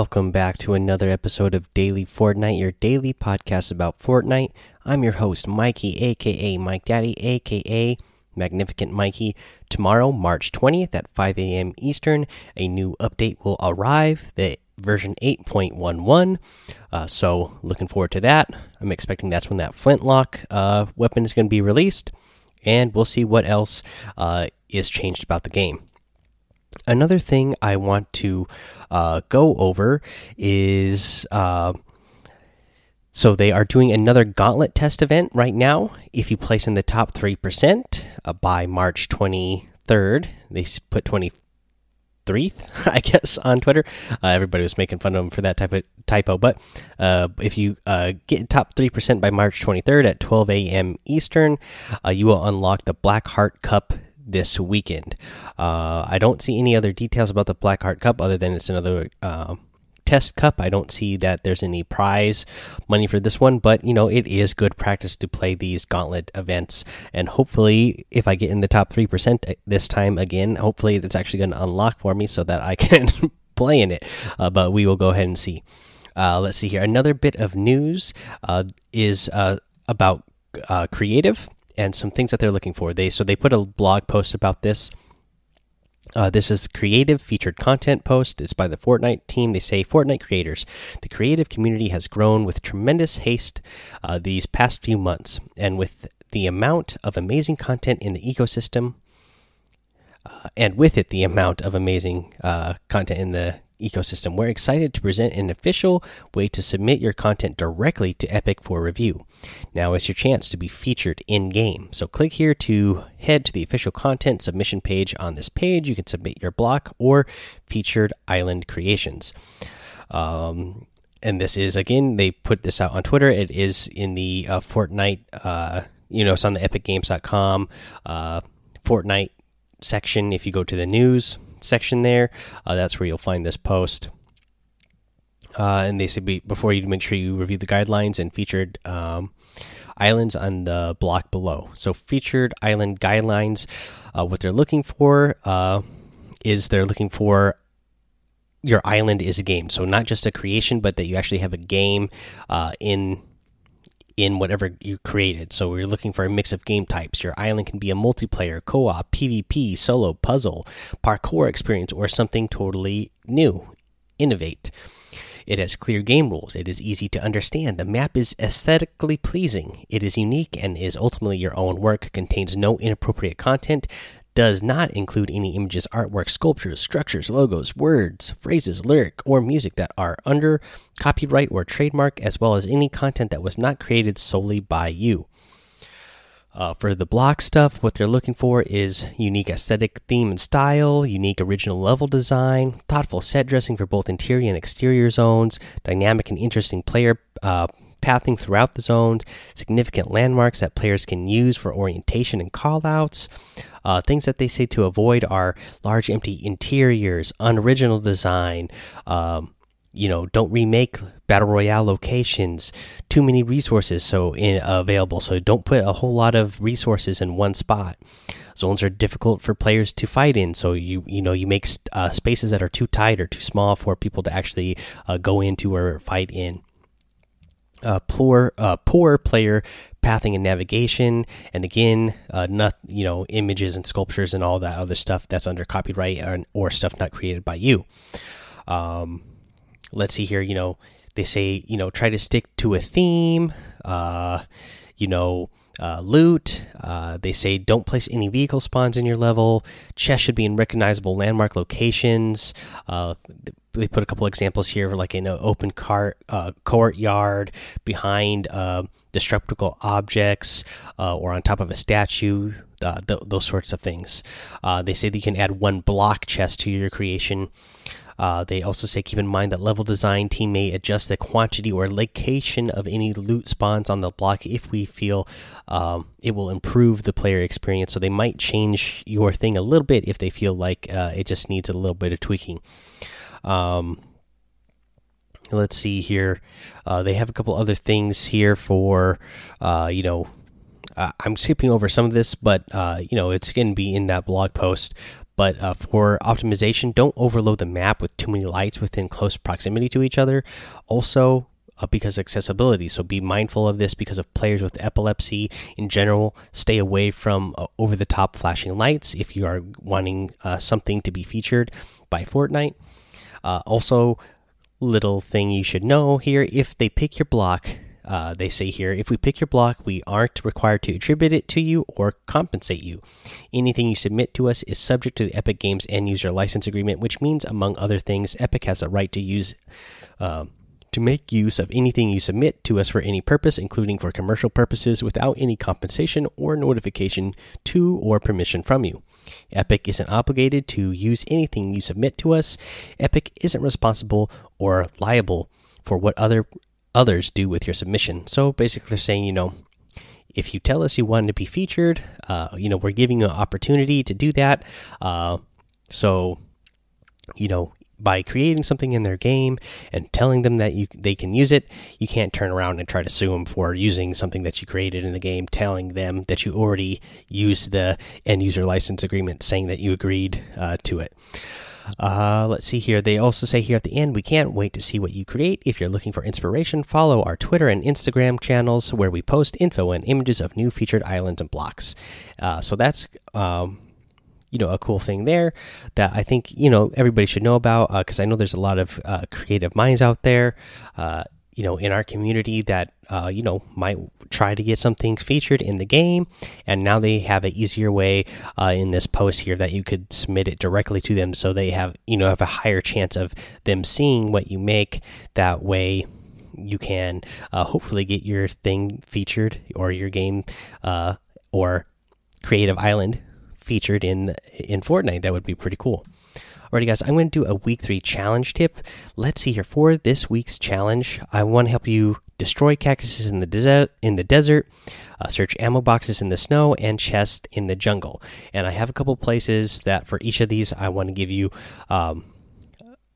welcome back to another episode of Daily Fortnite, your daily podcast about Fortnite. I'm your host, Mikey, aka Mike Daddy, aka Magnificent Mikey. Tomorrow, March 20th at 5 a.m. Eastern, a new update will arrive, the version 8.11. Uh, so, looking forward to that. I'm expecting that's when that flintlock uh, weapon is going to be released, and we'll see what else uh, is changed about the game. Another thing I want to uh, go over is uh, so they are doing another gauntlet test event right now. If you place in the top 3% uh, by March 23rd, they put 23rd, I guess, on Twitter. Uh, everybody was making fun of them for that type of typo. But uh, if you uh, get top 3% by March 23rd at 12 a.m. Eastern, uh, you will unlock the Black Heart Cup this weekend. Uh, I don't see any other details about the Black Heart Cup other than it's another uh, test cup. I don't see that there's any prize money for this one, but you know it is good practice to play these gauntlet events. And hopefully, if I get in the top three percent this time again, hopefully it's actually going to unlock for me so that I can play in it. Uh, but we will go ahead and see. Uh, let's see here. Another bit of news uh, is uh, about creative and some things that they're looking for. They so they put a blog post about this. Uh, this is creative featured content post. It's by the Fortnite team. They say Fortnite creators. The creative community has grown with tremendous haste uh, these past few months, and with the amount of amazing content in the ecosystem, uh, and with it the amount of amazing uh, content in the ecosystem, we're excited to present an official way to submit your content directly to Epic for review. Now is your chance to be featured in game. So click here to head to the official content submission page. On this page, you can submit your block or featured island creations. Um, and this is again, they put this out on Twitter. It is in the uh, Fortnite, uh, you know, it's on the EpicGames.com uh, Fortnite section. If you go to the news, section there. Uh, that's where you'll find this post. Uh, and they be, before you make sure you review the guidelines and featured um, islands on the block below. So featured island guidelines, uh, what they're looking for uh, is they're looking for your island is a game. So not just a creation, but that you actually have a game uh, in in whatever you created. So we're looking for a mix of game types. Your island can be a multiplayer, co op, PvP, solo, puzzle, parkour experience, or something totally new. Innovate. It has clear game rules. It is easy to understand. The map is aesthetically pleasing. It is unique and is ultimately your own work. Contains no inappropriate content does not include any images, artwork, sculptures, structures, logos, words, phrases, lyric, or music that are under copyright or trademark, as well as any content that was not created solely by you. Uh, for the block stuff, what they're looking for is unique aesthetic theme and style, unique original level design, thoughtful set dressing for both interior and exterior zones, dynamic and interesting player uh, pathing throughout the zones, significant landmarks that players can use for orientation and callouts. Uh, things that they say to avoid are large empty interiors, unoriginal design. Um, you know, don't remake battle royale locations. Too many resources so in, available, so don't put a whole lot of resources in one spot. Zones are difficult for players to fight in, so you you know you make uh, spaces that are too tight or too small for people to actually uh, go into or fight in uh, poor uh, poor player pathing and navigation. And again uh, not you know images and sculptures and all that other stuff that's under copyright or, or stuff not created by you. Um, let's see here you know they say you know try to stick to a theme uh, you know uh, loot. Uh, they say don't place any vehicle spawns in your level. Chests should be in recognizable landmark locations. Uh, they put a couple examples here, like in an open cart uh, courtyard, behind uh, destructible objects, uh, or on top of a statue. Th those sorts of things. they say that you can add one block chest to your creation. Uh, they also say keep in mind that level design team may adjust the quantity or location of any loot spawns on the block if we feel um, it will improve the player experience. So they might change your thing a little bit if they feel like uh, it just needs a little bit of tweaking. Um, let's see here. Uh, they have a couple other things here for, uh, you know, uh, I'm skipping over some of this, but uh, you know it's going to be in that blog post but uh, for optimization, don't overload the map with too many lights within close proximity to each other. Also, uh, because accessibility. So be mindful of this because of players with epilepsy in general. Stay away from uh, over the top flashing lights if you are wanting uh, something to be featured by Fortnite. Uh, also, little thing you should know here if they pick your block. Uh, they say here, if we pick your block, we aren't required to attribute it to you or compensate you. Anything you submit to us is subject to the Epic Games end user license agreement, which means, among other things, Epic has a right to use uh, to make use of anything you submit to us for any purpose, including for commercial purposes, without any compensation or notification to or permission from you. Epic isn't obligated to use anything you submit to us. Epic isn't responsible or liable for what other others do with your submission. So basically, they're saying, you know, if you tell us you want to be featured, uh, you know, we're giving you an opportunity to do that. Uh, so, you know, by creating something in their game and telling them that you they can use it, you can't turn around and try to sue them for using something that you created in the game, telling them that you already used the end user license agreement, saying that you agreed uh, to it. Uh, let's see here. They also say here at the end, we can't wait to see what you create. If you're looking for inspiration, follow our Twitter and Instagram channels where we post info and images of new featured islands and blocks. Uh, so that's um, you know a cool thing there that I think you know everybody should know about because uh, I know there's a lot of uh, creative minds out there, uh, you know, in our community that uh, you know might try to get something featured in the game, and now they have an easier way uh, in this post here that you could submit it directly to them, so they have you know have a higher chance of them seeing what you make. That way, you can uh, hopefully get your thing featured or your game or creative island featured in in Fortnite. That would be pretty cool. Alrighty, guys, I'm going to do a week three challenge tip. Let's see here for this week's challenge. I want to help you destroy cactuses in the desert. In the desert, uh, search ammo boxes in the snow and chests in the jungle. And I have a couple places that for each of these I want to give you um,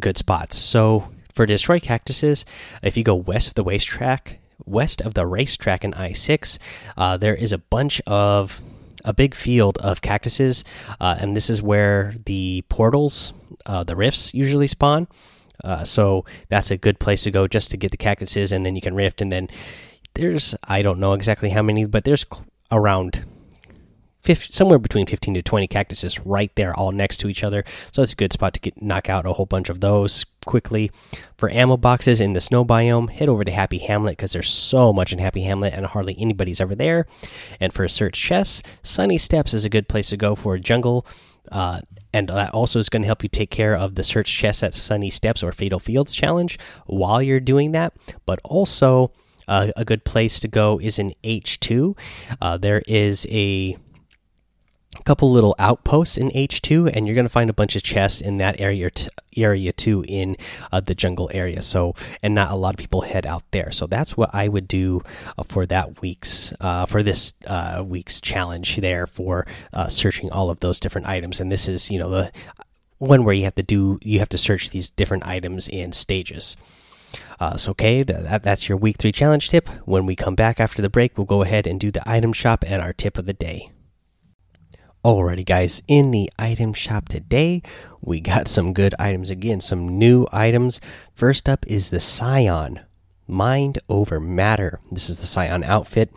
good spots. So for destroy cactuses, if you go west of the racetrack, west of the racetrack in I six, uh, there is a bunch of a big field of cactuses, uh, and this is where the portals, uh, the rifts, usually spawn. Uh, so that's a good place to go just to get the cactuses, and then you can rift. And then there's I don't know exactly how many, but there's around 50, somewhere between 15 to 20 cactuses right there, all next to each other. So it's a good spot to get knock out a whole bunch of those quickly. For ammo boxes in the snow biome, head over to Happy Hamlet because there's so much in Happy Hamlet and hardly anybody's ever there. And for search chests, Sunny Steps is a good place to go for a jungle. Uh, and that also is going to help you take care of the search chest at Sunny Steps or Fatal Fields challenge while you're doing that. But also, uh, a good place to go is in H2. Uh, there is a couple little outposts in H2, and you're going to find a bunch of chests in that area area too in uh, the jungle area. So, and not a lot of people head out there. So that's what I would do uh, for that week's uh, for this uh, week's challenge there for uh, searching all of those different items. And this is you know the one where you have to do you have to search these different items in stages. Uh, so, okay, that, that's your week three challenge tip. When we come back after the break, we'll go ahead and do the item shop and our tip of the day. Alrighty, guys, in the item shop today, we got some good items again, some new items. First up is the Scion Mind Over Matter. This is the Scion outfit.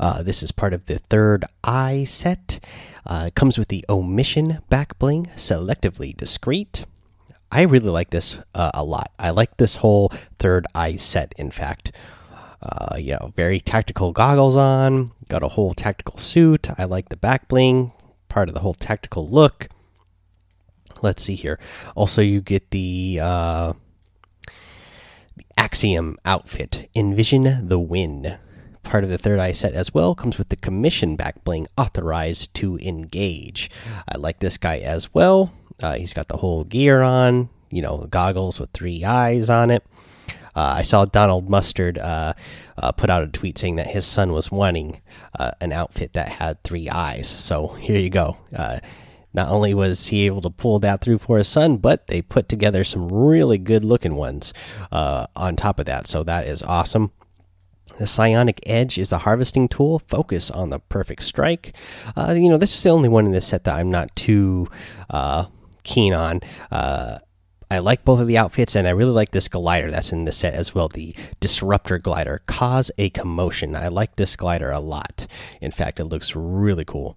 Uh, this is part of the third eye set. Uh, it comes with the omission back bling, selectively discreet. I really like this uh, a lot. I like this whole third eye set, in fact. Uh, you know, very tactical goggles on, got a whole tactical suit. I like the back bling, part of the whole tactical look. Let's see here. Also, you get the, uh, the Axiom outfit. Envision the Win. Part of the third eye set as well comes with the commission back bling authorized to engage. I like this guy as well. Uh, he's got the whole gear on, you know, goggles with three eyes on it. Uh, I saw Donald Mustard uh, uh, put out a tweet saying that his son was wanting an outfit that had three eyes. So here you go. Not only was he able to pull that through for his son, but they put together some really good looking ones on top of that. So that is awesome. The Psionic Edge is a harvesting tool. Focus on the perfect strike. Uh, you know, this is the only one in this set that I'm not too uh, keen on. Uh, I like both of the outfits, and I really like this glider that's in the set as well. The Disruptor glider cause a commotion. I like this glider a lot. In fact, it looks really cool.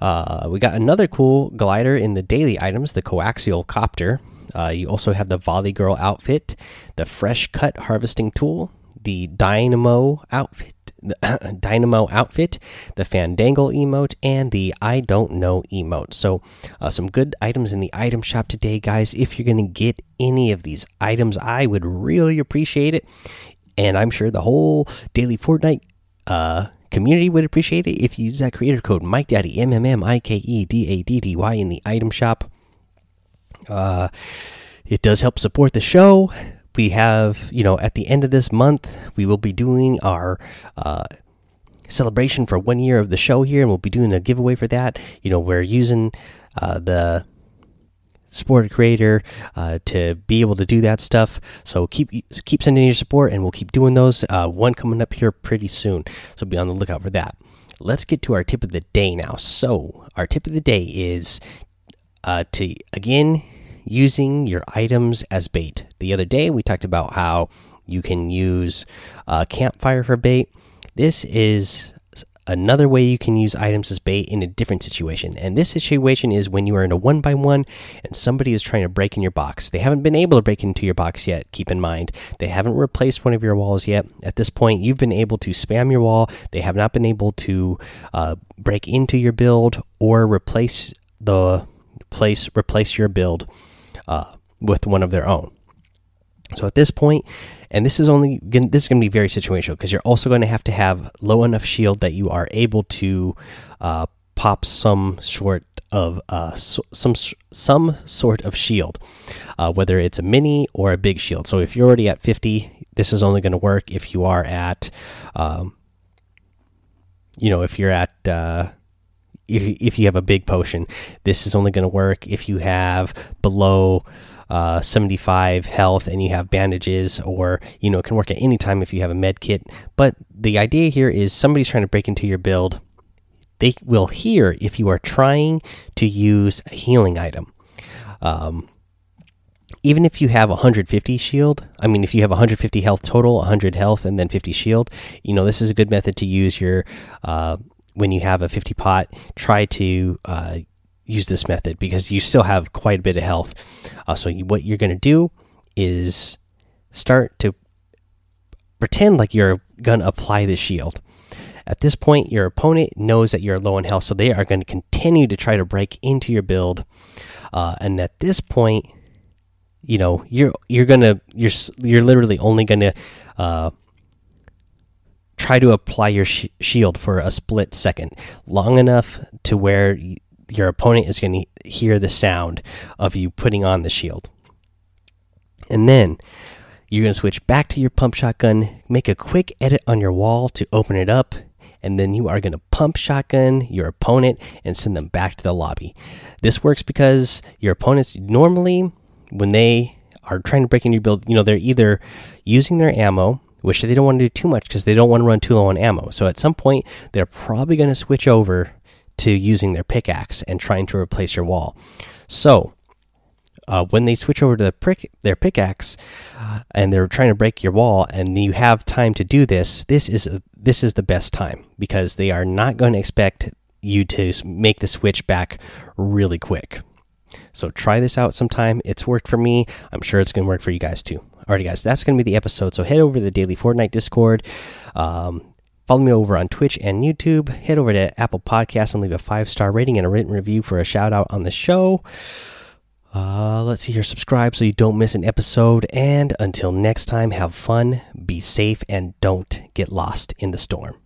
Uh, we got another cool glider in the daily items, the Coaxial Copter. Uh, you also have the Volley Girl outfit, the Fresh Cut Harvesting Tool, the Dynamo outfit, the Dynamo outfit, the Fandangle emote, and the I don't know emote. So, uh, some good items in the item shop today, guys. If you're going to get any of these items, I would really appreciate it. And I'm sure the whole daily Fortnite uh, community would appreciate it if you use that creator code Mike Daddy M M M I K E D A D D Y in the item shop. Uh, it does help support the show we have, you know, at the end of this month, we will be doing our uh, celebration for one year of the show here, and we'll be doing a giveaway for that. You know, we're using uh, the support creator uh, to be able to do that stuff. So keep keep sending your support, and we'll keep doing those. Uh, one coming up here pretty soon, so be on the lookout for that. Let's get to our tip of the day now. So our tip of the day is uh, to again using your items as bait. The other day, we talked about how you can use uh, campfire for bait. This is another way you can use items as bait in a different situation. And this situation is when you are in a one by one and somebody is trying to break in your box. They haven't been able to break into your box yet, keep in mind. They haven't replaced one of your walls yet. At this point, you've been able to spam your wall. They have not been able to uh, break into your build or replace the place replace your build uh, with one of their own. So at this point, and this is only this is going to be very situational because you're also going to have to have low enough shield that you are able to uh, pop some sort of uh, some some sort of shield, uh, whether it's a mini or a big shield. So if you're already at 50, this is only going to work if you are at, um, you know, if you're at uh, if, if you have a big potion. This is only going to work if you have below uh, 75 health and you have bandages, or you know, it can work at any time if you have a med kit. But the idea here is somebody's trying to break into your build. They will hear if you are trying to use a healing item. Um, even if you have 150 shield, I mean, if you have 150 health total, 100 health, and then 50 shield, you know, this is a good method to use your uh, when you have a 50 pot, try to uh, use this method because you still have quite a bit of health. Uh, so, you, what you're going to do is start to pretend like you're going to apply the shield. At this point, your opponent knows that you're low in health, so they are going to continue to try to break into your build. Uh, and at this point, you know you're you're gonna you're you're literally only gonna uh, try to apply your sh shield for a split second, long enough to where your opponent is going to hear the sound of you putting on the shield. And then you're going to switch back to your pump shotgun, make a quick edit on your wall to open it up, and then you are going to pump shotgun your opponent and send them back to the lobby. This works because your opponents normally, when they are trying to break in your build, you know, they're either using their ammo which they don't want to do too much because they don't want to run too low on ammo. So at some point, they're probably going to switch over to using their pickaxe and trying to replace your wall. So uh, when they switch over to the prick, their pickaxe uh, and they're trying to break your wall, and you have time to do this, this is a, this is the best time because they are not going to expect you to make the switch back really quick. So try this out sometime. It's worked for me. I'm sure it's going to work for you guys too. Alrighty, guys, that's going to be the episode. So head over to the Daily Fortnite Discord. Um, follow me over on Twitch and YouTube. Head over to Apple Podcasts and leave a five star rating and a written review for a shout out on the show. Uh, let's see here. Subscribe so you don't miss an episode. And until next time, have fun, be safe, and don't get lost in the storm.